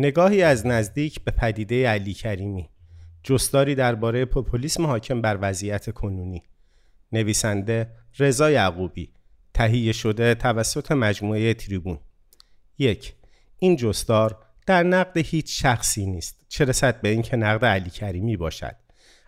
نگاهی از نزدیک به پدیده علی کریمی. جستاری درباره پوپولیسم حاکم بر وضعیت کنونی. نویسنده رضا یعقوبی. تهیه شده توسط مجموعه تریبون. یک این جستار در نقد هیچ شخصی نیست چه رسد به اینکه نقد علی کریمی باشد؟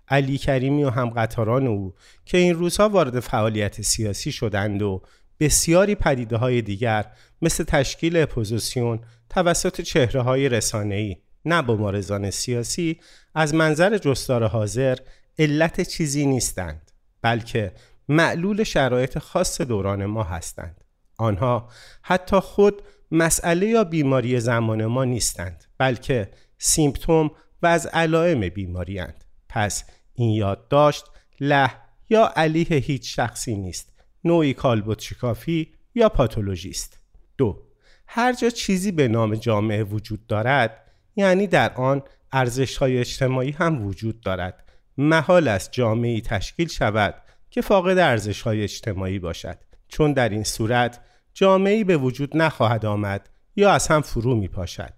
علی کریمی و همقطاران او که این روزها وارد فعالیت سیاسی شدند و بسیاری پدیده های دیگر مثل تشکیل اپوزیسیون توسط چهره های رسانه‌ای نه مبارزان سیاسی از منظر جستار حاضر علت چیزی نیستند بلکه معلول شرایط خاص دوران ما هستند. آنها حتی خود مسئله یا بیماری زمان ما نیستند بلکه symptom و از علائم بیماری پس این یادداشت له یا علیه هیچ شخصی نیست. نوعی کالبد شکافی یا پاتولوژی است. دو هر جا چیزی به نام جامعه وجود دارد یعنی در آن ارزش های اجتماعی هم وجود دارد. محال است جامعه تشکیل شود که فاقد ارزش های اجتماعی باشد. چون در این صورت جامعه به وجود نخواهد آمد یا از هم فرو می پاشد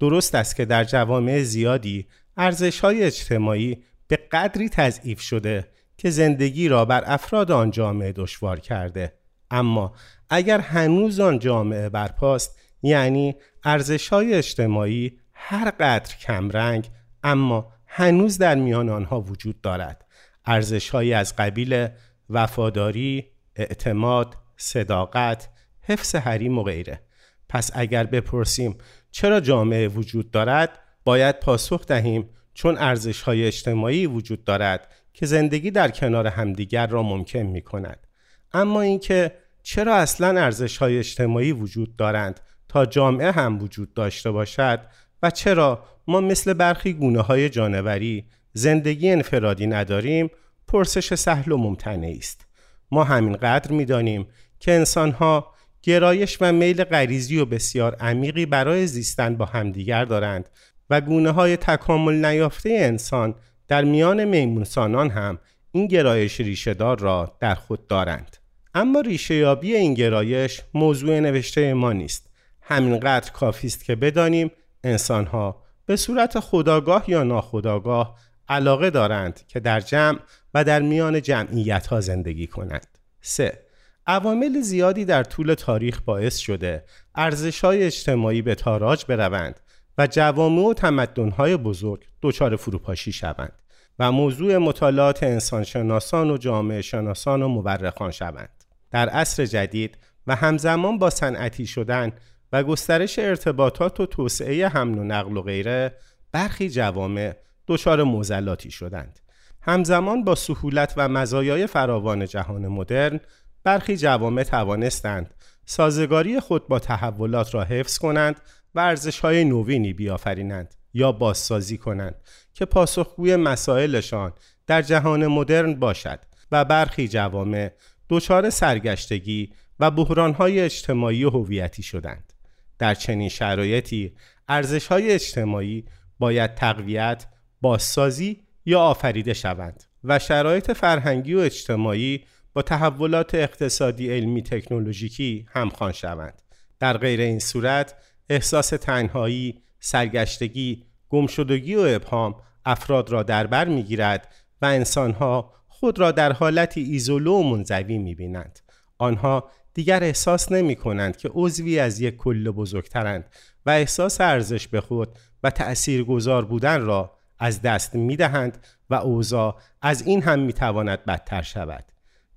درست است که در جوامع زیادی ارزش های اجتماعی به قدری تضعیف شده که زندگی را بر افراد آن جامعه دشوار کرده. اما اگر هنوز آن جامعه برپاست یعنی ارزش های اجتماعی هر قدر کمرنگ اما هنوز در میان آنها وجود دارد. ارزش از قبیل وفاداری، اعتماد، صداقت، حفظ حریم و غیره. پس اگر بپرسیم چرا جامعه وجود دارد باید پاسخ دهیم چون ارزش های اجتماعی وجود دارد که زندگی در کنار همدیگر را ممکن می کند اما اینکه چرا اصلا ارزش های اجتماعی وجود دارند تا جامعه هم وجود داشته باشد و چرا ما مثل برخی گونه های جانوری زندگی انفرادی نداریم پرسش سهل و ممتنعی است. ما همین قدر می‌دانیم که انسانها گرایش و میل غریزی و بسیار عمیقی برای زیستن با همدیگر دارند و گونه های تکامل نیافته انسان در میان میمونسانان هم این گرایش ریشهدار را در خود دارند. اما ریشه یابی این گرایش موضوع نوشته ما نیست. همینقدر کافی است که بدانیم انسانها به صورت خداگاه یا ناخداگاه علاقه دارند که در جمع و در میان جمعیت ها زندگی کنند. 3. عوامل زیادی در طول تاریخ باعث شده ارزش های اجتماعی به تاراج بروند و جوامع و تمدن‌های بزرگ دچار فروپاشی شوند. و موضوع مطالعات انسانشناسان و جامعه شناسان و مورخان شوند. در عصر جدید و همزمان با صنعتی شدن و گسترش ارتباطات و توسعه حمل و نقل و غیره برخی جوامع دچار موزلاتی شدند. همزمان با سهولت و مزایای فراوان جهان مدرن برخی جوامع توانستند سازگاری خود با تحولات را حفظ کنند و ارزش های نوینی بیافرینند یا بازسازی کنند که پاسخگوی مسائلشان در جهان مدرن باشد و برخی جوامع دچار سرگشتگی و بحرانهای اجتماعی و هویتی شدند. در چنین شرایطی ارزش های اجتماعی باید تقویت، بازسازی یا آفریده شوند و شرایط فرهنگی و اجتماعی با تحولات اقتصادی علمی تکنولوژیکی همخوان شوند. در غیر این صورت احساس تنهایی، سرگشتگی، گمشدگی و ابهام افراد را در بر می‌گیرد و انسانها خود را در حالتی ایزولو و منزوی می‌بینند. آنها دیگر احساس نمی کنند که عضوی از یک کل بزرگترند و احساس ارزش به خود و تأثیر گذار بودن را از دست می دهند و اوضاع از این هم می تواند بدتر شود.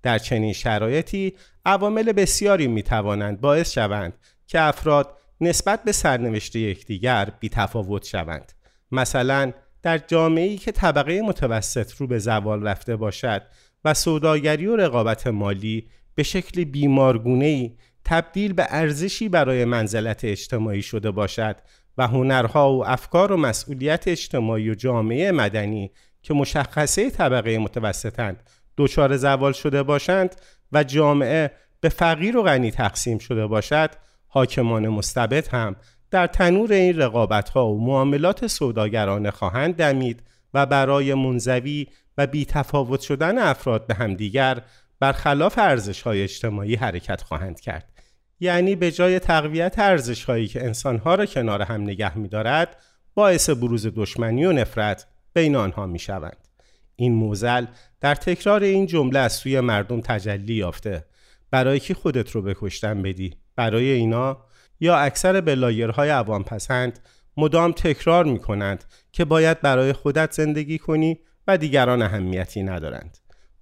در چنین شرایطی عوامل بسیاری می توانند باعث شوند که افراد نسبت به سرنوشت یکدیگر بی تفاوت شوند. مثلا در جامعه‌ای که طبقه متوسط رو به زوال رفته باشد و سوداگری و رقابت مالی به شکل بیمارگونه‌ای تبدیل به ارزشی برای منزلت اجتماعی شده باشد و هنرها و افکار و مسئولیت اجتماعی و جامعه مدنی که مشخصه طبقه متوسطند دچار زوال شده باشند و جامعه به فقیر و غنی تقسیم شده باشد حاکمان مستبد هم در تنور این رقابت ها و معاملات سوداگرانه خواهند دمید و برای منزوی و بی تفاوت شدن افراد به همدیگر برخلاف ارزش های اجتماعی حرکت خواهند کرد. یعنی به جای تقویت ارزش هایی که انسانها را کنار هم نگه می دارد باعث بروز دشمنی و نفرت بین آنها می شوند. این موزل در تکرار این جمله از سوی مردم تجلی یافته. برای کی خودت رو بکشتن بدی؟ برای اینا یا اکثر بلایرهای عوام پسند مدام تکرار می کنند که باید برای خودت زندگی کنی و دیگران اهمیتی ندارند.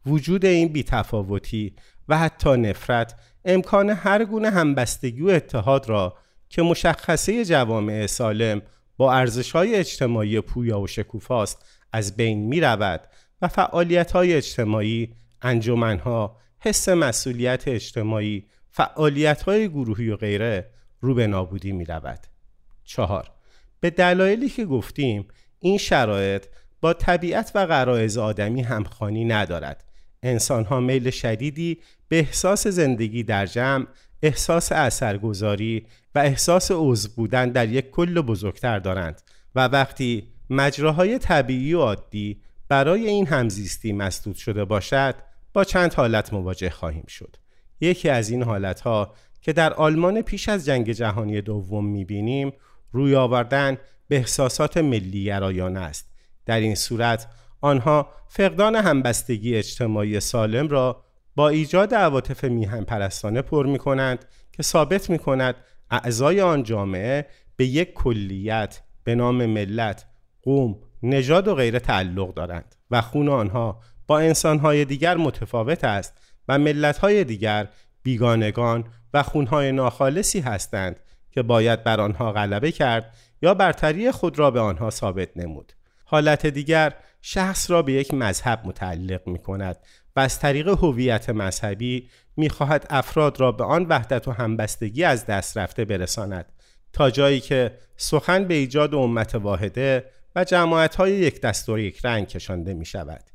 وجود این بیتفاوتی و حتی نفرت امکان هر گونه همبستگی و اتحاد را که مشخصه جوامع سالم با ارزش های اجتماعی پویا و شکوفاست از بین می رود و فعالیت های اجتماعی، انجمنها، حس مسئولیت اجتماعی، فعالیت های گروهی و غیره رو به نابودی می رود. چهار به دلایلی که گفتیم این شرایط با طبیعت و غرایز آدمی همخانی ندارد انسان ها میل شدیدی به احساس زندگی در جمع احساس اثرگذاری و احساس عضو بودن در یک کل بزرگتر دارند و وقتی مجراهای طبیعی و عادی برای این همزیستی مسدود شده باشد با چند حالت مواجه خواهیم شد یکی از این حالتها که در آلمان پیش از جنگ جهانی دوم می‌بینیم روی آوردن به احساسات ملی گرایانه است. در این صورت آنها فقدان همبستگی اجتماعی سالم را با ایجاد عواطف میهن پرستانه پر می کنند که ثابت می کند اعضای آن جامعه به یک کلیت به نام ملت، قوم، نژاد و غیره تعلق دارند و خون آنها با انسانهای دیگر متفاوت است و ملتهای دیگر بیگانگان و خونهای ناخالصی هستند که باید بر آنها غلبه کرد یا برتری خود را به آنها ثابت نمود. حالت دیگر شخص را به یک مذهب متعلق می کند و از طریق هویت مذهبی می خواهد افراد را به آن وحدت و همبستگی از دست رفته برساند تا جایی که سخن به ایجاد امت واحده و جماعت های یک دستور یک رنگ کشانده می شود.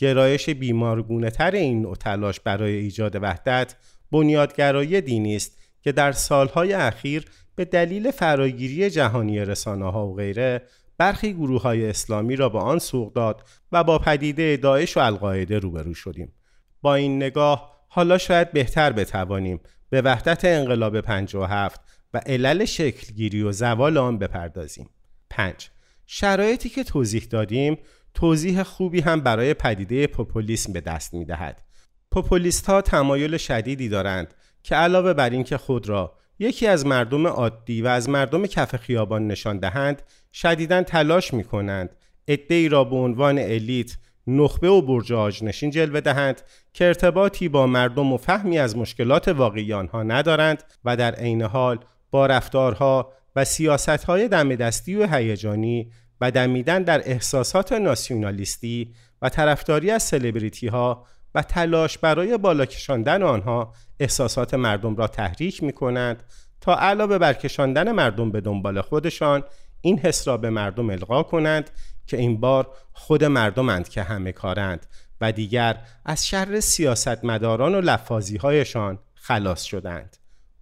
گرایش بیمارگونه تر این نوع تلاش برای ایجاد وحدت بنیادگرایی دینی است که در سالهای اخیر به دلیل فراگیری جهانی رسانه ها و غیره برخی گروه های اسلامی را به آن سوق داد و با پدیده داعش و القاعده روبرو شدیم. با این نگاه حالا شاید بهتر بتوانیم به وحدت انقلاب 57 و علل شکلگیری و زوال آن بپردازیم. 5 شرایطی که توضیح دادیم توضیح خوبی هم برای پدیده پوپولیسم به دست می دهد. پوپولیست ها تمایل شدیدی دارند که علاوه بر اینکه خود را یکی از مردم عادی و از مردم کف خیابان نشان دهند شدیدا تلاش می کنند ای را به عنوان الیت نخبه و برج نشین جلوه دهند که ارتباطی با مردم و فهمی از مشکلات واقعی آنها ندارند و در عین حال با رفتارها و سیاستهای دم دستی و هیجانی و دمیدن در احساسات ناسیونالیستی و طرفداری از سلبریتی ها و تلاش برای بالا کشاندن آنها احساسات مردم را تحریک می کنند تا علاوه بر کشاندن مردم به دنبال خودشان این حس را به مردم القا کنند که این بار خود مردمند که همه کارند و دیگر از شر سیاستمداران و لفاظی هایشان خلاص شدند.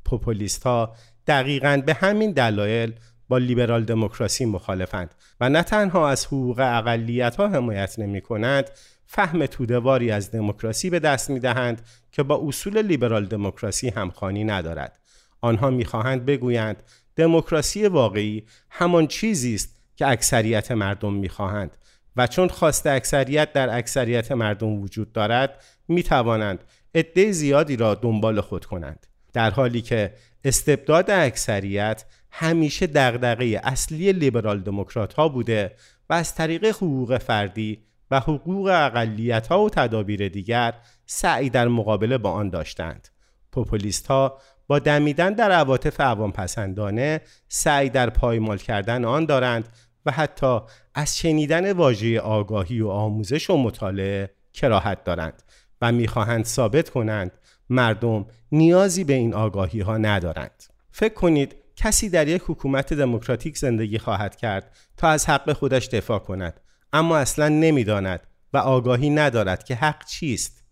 پوپولیست ها دقیقا به همین دلایل با لیبرال دموکراسی مخالفند و نه تنها از حقوق اقلیت ها حمایت نمی کنند فهم تودواری از دموکراسی به دست می دهند که با اصول لیبرال دموکراسی همخوانی ندارد. آنها می‌خواهند بگویند دموکراسی واقعی همان چیزی است که اکثریت مردم می‌خواهند و چون خواست اکثریت در اکثریت مردم وجود دارد می توانند عده زیادی را دنبال خود کنند. در حالی که استبداد اکثریت همیشه دغدغه اصلی لیبرال دموکرات ها بوده و از طریق حقوق فردی و حقوق اقلیت ها و تدابیر دیگر سعی در مقابله با آن داشتند. پوپولیست ها با دمیدن در عواطف عوام پسندانه سعی در پایمال کردن آن دارند و حتی از شنیدن واژه آگاهی و آموزش و مطالعه کراهت دارند و می‌خواهند ثابت کنند مردم نیازی به این آگاهی ها ندارند. فکر کنید کسی در یک حکومت دموکراتیک زندگی خواهد کرد تا از حق خودش دفاع کند. اما اصلا نمی‌داند و آگاهی ندارد که حق چیست.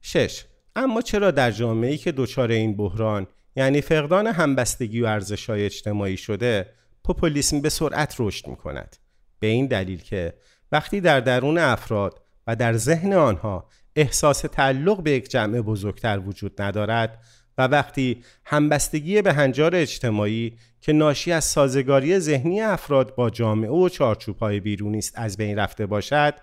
6 اما چرا در جامعه‌ای که دچار این بحران یعنی فقدان همبستگی و ارزش‌های اجتماعی شده پوپولیسم به سرعت رشد می کند به این دلیل که وقتی در درون افراد و در ذهن آنها احساس تعلق به یک جمع بزرگتر وجود ندارد و وقتی همبستگی به هنجار اجتماعی که ناشی از سازگاری ذهنی افراد با جامعه و چارچوبهای بیرونی است از بین رفته باشد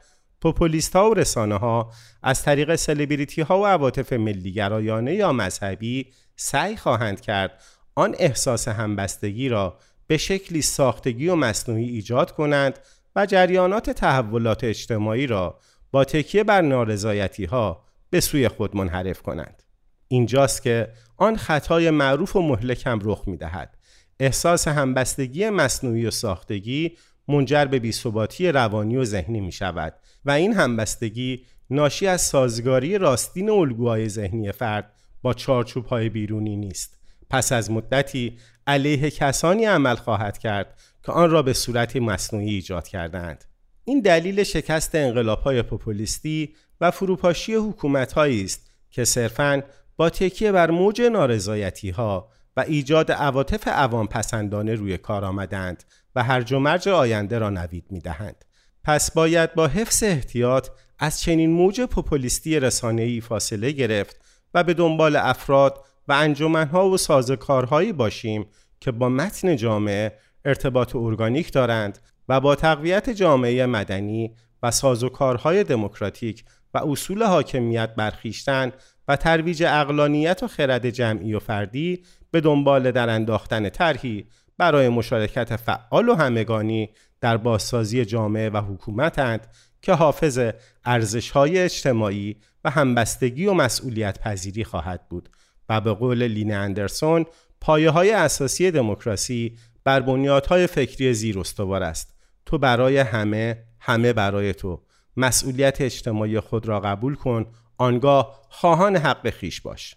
پوپولیست ها و رسانه ها از طریق سلبریتی ها و عواطف ملیگرایانه یا مذهبی سعی خواهند کرد آن احساس همبستگی را به شکلی ساختگی و مصنوعی ایجاد کنند و جریانات تحولات اجتماعی را با تکیه بر نارضایتی ها به سوی خود منحرف کنند. اینجاست که آن خطای معروف و مهلکم رخ می دهد. احساس همبستگی مصنوعی و ساختگی منجر به بیثباتی روانی و ذهنی می شود و این همبستگی ناشی از سازگاری راستین الگوهای ذهنی فرد با چارچوب های بیرونی نیست پس از مدتی علیه کسانی عمل خواهد کرد که آن را به صورت مصنوعی ایجاد کردند این دلیل شکست انقلاب های پوپولیستی و فروپاشی حکومت است که صرفاً با تکیه بر موج نارضایتی ها و ایجاد عواطف عوام پسندانه روی کار آمدند و هرج و مرج آینده را نوید می دهند. پس باید با حفظ احتیاط از چنین موج پوپولیستی رسانه‌ای فاصله گرفت و به دنبال افراد و انجمنها و سازکارهایی باشیم که با متن جامعه ارتباط ارگانیک دارند و با تقویت جامعه مدنی و سازوکارهای دموکراتیک و اصول حاکمیت برخیشتن و ترویج اقلانیت و خرد جمعی و فردی به دنبال در انداختن طرحی برای مشارکت فعال و همگانی در بازسازی جامعه و حکومتند که حافظ ارزش‌های اجتماعی و همبستگی و مسئولیت پذیری خواهد بود و به قول لین اندرسون پایه های اساسی دموکراسی بر بنیادهای فکری زیر استوار است. تو برای همه همه برای تو. مسئولیت اجتماعی خود را قبول کن آنگاه خواهان حق خیش باش.